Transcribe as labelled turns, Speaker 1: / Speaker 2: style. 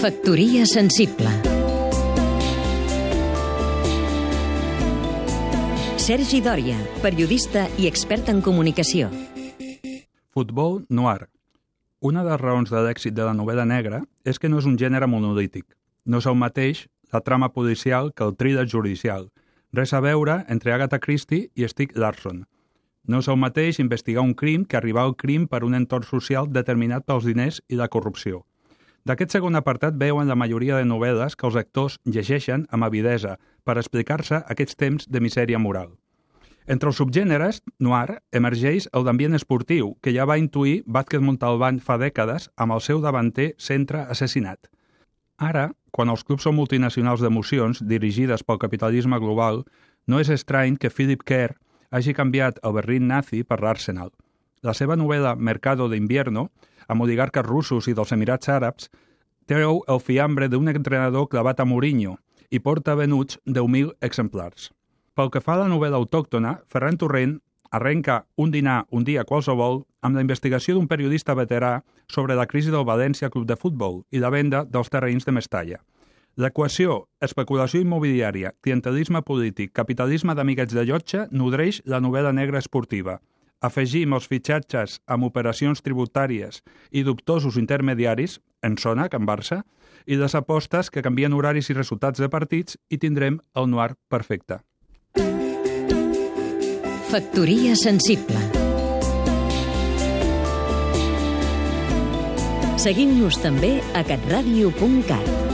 Speaker 1: Factoria sensible Sergi Dòria, periodista i expert en comunicació.
Speaker 2: Futbol noir. Una de les raons de l'èxit de la novel·la negra és que no és un gènere monolític. No és el mateix la trama policial que el thriller judicial. Res a veure entre Agatha Christie i Stieg Larsson. No és el mateix investigar un crim que arribar al crim per un entorn social determinat pels diners i la corrupció. D'aquest segon apartat veuen la majoria de novel·les que els actors llegeixen amb avidesa per explicar-se aquests temps de misèria moral. Entre els subgèneres, noir, emergeix el d'ambient esportiu, que ja va intuir Vázquez Montalbán fa dècades amb el seu davanter centre assassinat. Ara, quan els clubs són multinacionals d'emocions dirigides pel capitalisme global, no és estrany que Philip Kerr hagi canviat el Berlín nazi per l'Arsenal. La seva novel·la Mercado de Invierno amb oligarques russos i dels Emirats Àrabs, treu el fiambre d'un entrenador clavat a Mourinho i porta venuts 10.000 exemplars. Pel que fa a la novel·la autòctona, Ferran Torrent arrenca un dinar un dia qualsevol amb la investigació d'un periodista veterà sobre la crisi del València Club de Futbol i la venda dels terrenys de Mestalla. L'equació especulació immobiliària, clientelisme polític, capitalisme d'amiguets de llotja nodreix la novel·la negra esportiva – afegim els fitxatges amb operacions tributàries i dubtosos intermediaris, en zona, Can Barça, i les apostes que canvien horaris i resultats de partits i tindrem el noir perfecte.
Speaker 1: Factoria sensible Seguim-nos també a catradio.cat